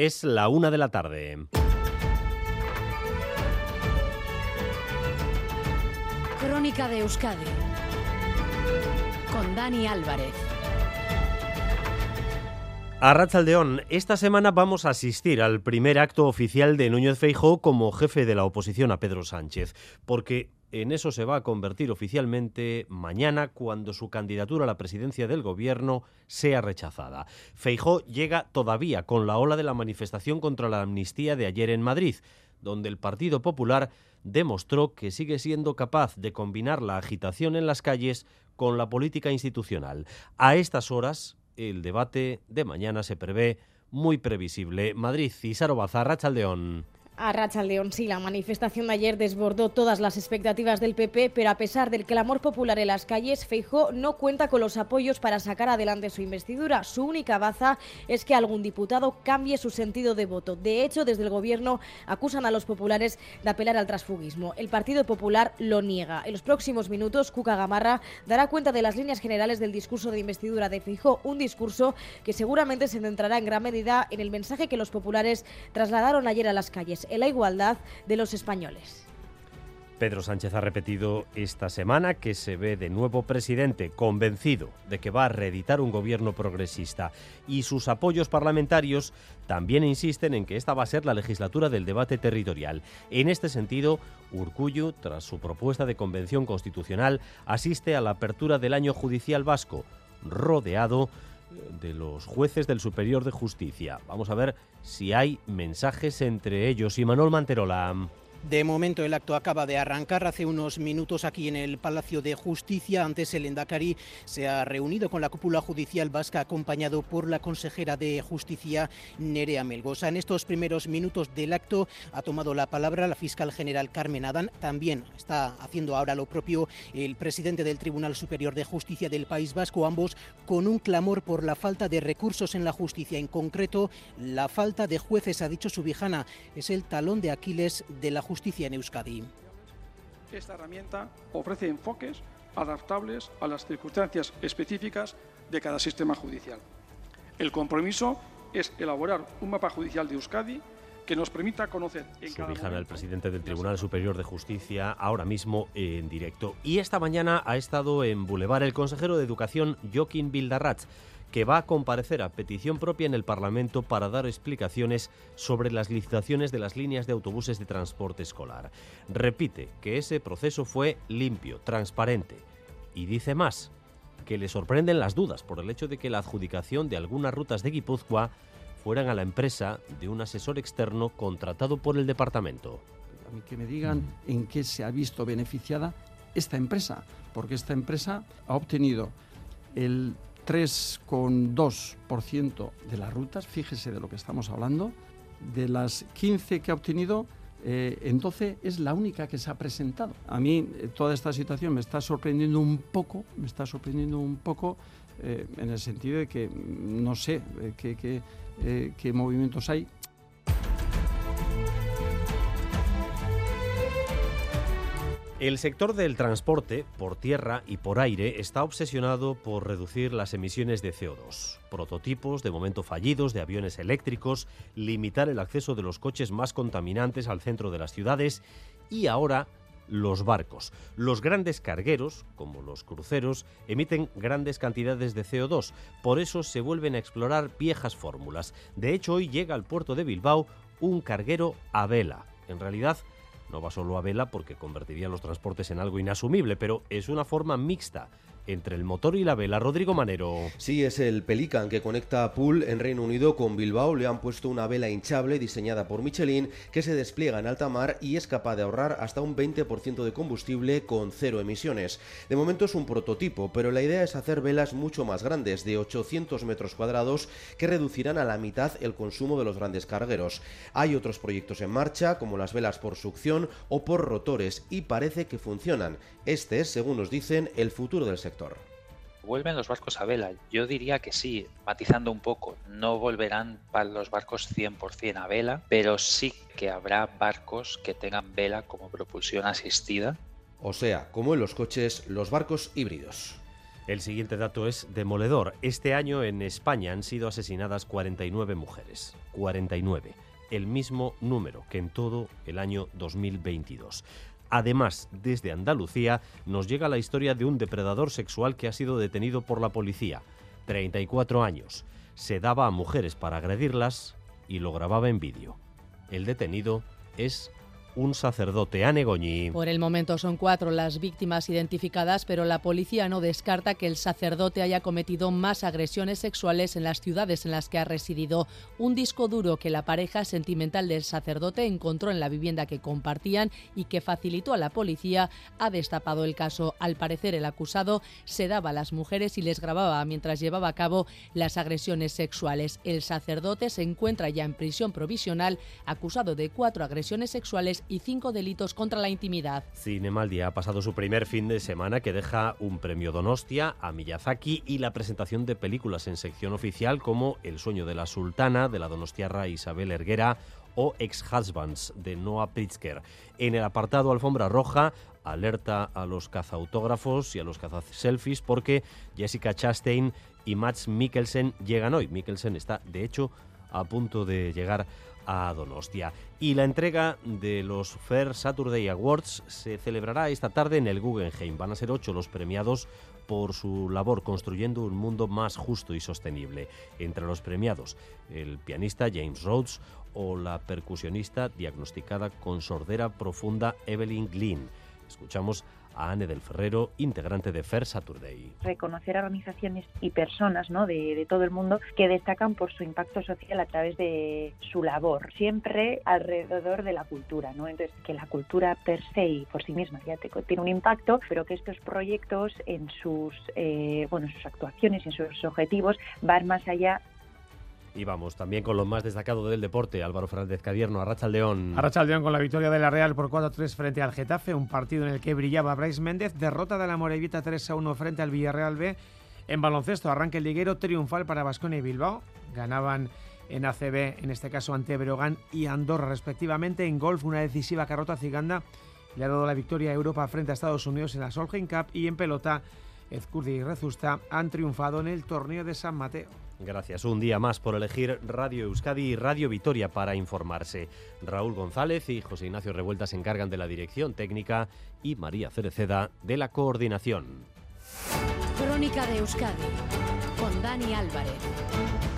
Es la una de la tarde. Crónica de Euskadi con Dani Álvarez. A Rachaldeón, esta semana vamos a asistir al primer acto oficial de Núñez Feijóo como jefe de la oposición a Pedro Sánchez, porque en eso se va a convertir oficialmente mañana cuando su candidatura a la presidencia del gobierno sea rechazada. Feijó llega todavía con la ola de la manifestación contra la amnistía de ayer en Madrid, donde el Partido Popular demostró que sigue siendo capaz de combinar la agitación en las calles con la política institucional. A estas horas, el debate de mañana se prevé muy previsible. Madrid, Cisaro Bazarra, Chaldeón. A Racha León, sí, la manifestación de ayer desbordó todas las expectativas del PP, pero a pesar del clamor popular en las calles, Feijó no cuenta con los apoyos para sacar adelante su investidura. Su única baza es que algún diputado cambie su sentido de voto. De hecho, desde el gobierno acusan a los populares de apelar al transfugismo. El Partido Popular lo niega. En los próximos minutos, Cuca Gamarra dará cuenta de las líneas generales del discurso de investidura de Feijó, un discurso que seguramente se centrará en gran medida en el mensaje que los populares trasladaron ayer a las calles en la igualdad de los españoles. Pedro Sánchez ha repetido esta semana que se ve de nuevo presidente, convencido de que va a reeditar un gobierno progresista. Y sus apoyos parlamentarios también insisten en que esta va a ser la legislatura del debate territorial. En este sentido, Urcuyu, tras su propuesta de convención constitucional, asiste a la apertura del año judicial vasco, rodeado de los jueces del Superior de Justicia. Vamos a ver si hay mensajes entre ellos. Y Manuel Manterola. De momento el acto acaba de arrancar hace unos minutos aquí en el Palacio de Justicia. Antes el Endacari se ha reunido con la cúpula judicial vasca acompañado por la consejera de Justicia Nerea Melgosa. En estos primeros minutos del acto ha tomado la palabra la fiscal general Carmen Adán. También está haciendo ahora lo propio el presidente del Tribunal Superior de Justicia del País Vasco, ambos con un clamor por la falta de recursos en la justicia. En concreto, la falta de jueces, ha dicho Subijana, es el talón de Aquiles de la justicia en Euskadi. Esta herramienta ofrece enfoques adaptables a las circunstancias específicas de cada sistema judicial. El compromiso es elaborar un mapa judicial de Euskadi que nos permita conocer en cada momento presidente del Tribunal Superior de Justicia, ahora mismo en directo. Y esta mañana ha estado en Boulevard el consejero de Educación, Joaquín Bildarratz, que va a comparecer a petición propia en el Parlamento para dar explicaciones sobre las licitaciones de las líneas de autobuses de transporte escolar. Repite que ese proceso fue limpio, transparente. Y dice más, que le sorprenden las dudas por el hecho de que la adjudicación de algunas rutas de Guipúzcoa fueran a la empresa de un asesor externo contratado por el departamento. A mí que me digan en qué se ha visto beneficiada esta empresa, porque esta empresa ha obtenido el 3,2% de las rutas, fíjese de lo que estamos hablando, de las 15 que ha obtenido, eh, en 12 es la única que se ha presentado. A mí eh, toda esta situación me está sorprendiendo un poco, me está sorprendiendo un poco eh, en el sentido de que mm, no sé eh, qué, movimientos hay. El sector del transporte por tierra y por aire está obsesionado por reducir las emisiones de CO2. Prototipos de momento fallidos de aviones eléctricos, limitar el acceso de los coches más contaminantes al centro de las ciudades y ahora los barcos. Los grandes cargueros, como los cruceros, emiten grandes cantidades de CO2. Por eso se vuelven a explorar viejas fórmulas. De hecho, hoy llega al puerto de Bilbao un carguero a vela. En realidad, no va solo a vela porque convertiría los transportes en algo inasumible, pero es una forma mixta entre el motor y la vela. Rodrigo Manero. Sí, es el Pelican que conecta a Poole en Reino Unido con Bilbao. Le han puesto una vela hinchable diseñada por Michelin que se despliega en alta mar y es capaz de ahorrar hasta un 20% de combustible con cero emisiones. De momento es un prototipo, pero la idea es hacer velas mucho más grandes, de 800 metros cuadrados, que reducirán a la mitad el consumo de los grandes cargueros. Hay otros proyectos en marcha, como las velas por succión o por rotores, y parece que funcionan. Este es, según nos dicen, el futuro del sector. ¿Vuelven los barcos a vela? Yo diría que sí, matizando un poco. No volverán para los barcos 100% a vela, pero sí que habrá barcos que tengan vela como propulsión asistida. O sea, como en los coches, los barcos híbridos. El siguiente dato es demoledor. Este año en España han sido asesinadas 49 mujeres. 49. El mismo número que en todo el año 2022. Además, desde Andalucía nos llega la historia de un depredador sexual que ha sido detenido por la policía. 34 años. Se daba a mujeres para agredirlas y lo grababa en vídeo. El detenido es un sacerdote Anegoñi. Por el momento son cuatro las víctimas identificadas, pero la policía no descarta que el sacerdote haya cometido más agresiones sexuales en las ciudades en las que ha residido. Un disco duro que la pareja sentimental del sacerdote encontró en la vivienda que compartían y que facilitó a la policía ha destapado el caso. Al parecer el acusado se daba a las mujeres y les grababa mientras llevaba a cabo las agresiones sexuales. El sacerdote se encuentra ya en prisión provisional acusado de cuatro agresiones sexuales y cinco delitos contra la intimidad. Cinemaldia ha pasado su primer fin de semana que deja un premio Donostia a Miyazaki y la presentación de películas en sección oficial como El sueño de la sultana de la donostiarra Isabel Erguera o Ex-Husbands de Noah Pritzker. En el apartado Alfombra Roja alerta a los cazautógrafos y a los cazaselfies porque Jessica Chastain y Max Mikkelsen llegan hoy. Mikkelsen está, de hecho, a punto de llegar Donostia. Y la entrega de los Fair Saturday Awards se celebrará esta tarde en el Guggenheim. Van a ser ocho los premiados por su labor construyendo un mundo más justo y sostenible. Entre los premiados, el pianista James Rhodes o la percusionista diagnosticada con sordera profunda Evelyn Glynn. Escuchamos a Anne del Ferrero, integrante de Fair Saturday. Reconocer a organizaciones y personas ¿no? de, todo el mundo que destacan por su impacto social a través de su labor, siempre alrededor de la cultura. ¿no? Entonces, que la cultura per se y por sí misma ya tiene un impacto, pero que estos proyectos en sus, eh, bueno, sus actuaciones y en sus objetivos van más allá y vamos también con lo más destacado del deporte, Álvaro Fernández Cadierno, Arracha León. Arracha León con la victoria de la Real por 4-3 frente al Getafe, un partido en el que brillaba Bryce Méndez, derrota de la Morevita 3-1 frente al Villarreal B. En baloncesto, arranque el liguero triunfal para Vasconia y Bilbao. Ganaban en ACB, en este caso ante Brogan y Andorra respectivamente. En golf, una decisiva carrota ciganda le ha dado la victoria a Europa frente a Estados Unidos en la Solheim Cup y en pelota, Ezcurdi y Rezusta han triunfado en el torneo de San Mateo. Gracias. Un día más por elegir Radio Euskadi y Radio Vitoria para informarse. Raúl González y José Ignacio Revuelta se encargan de la dirección técnica y María Cereceda de la coordinación. Crónica de Euskadi con Dani Álvarez.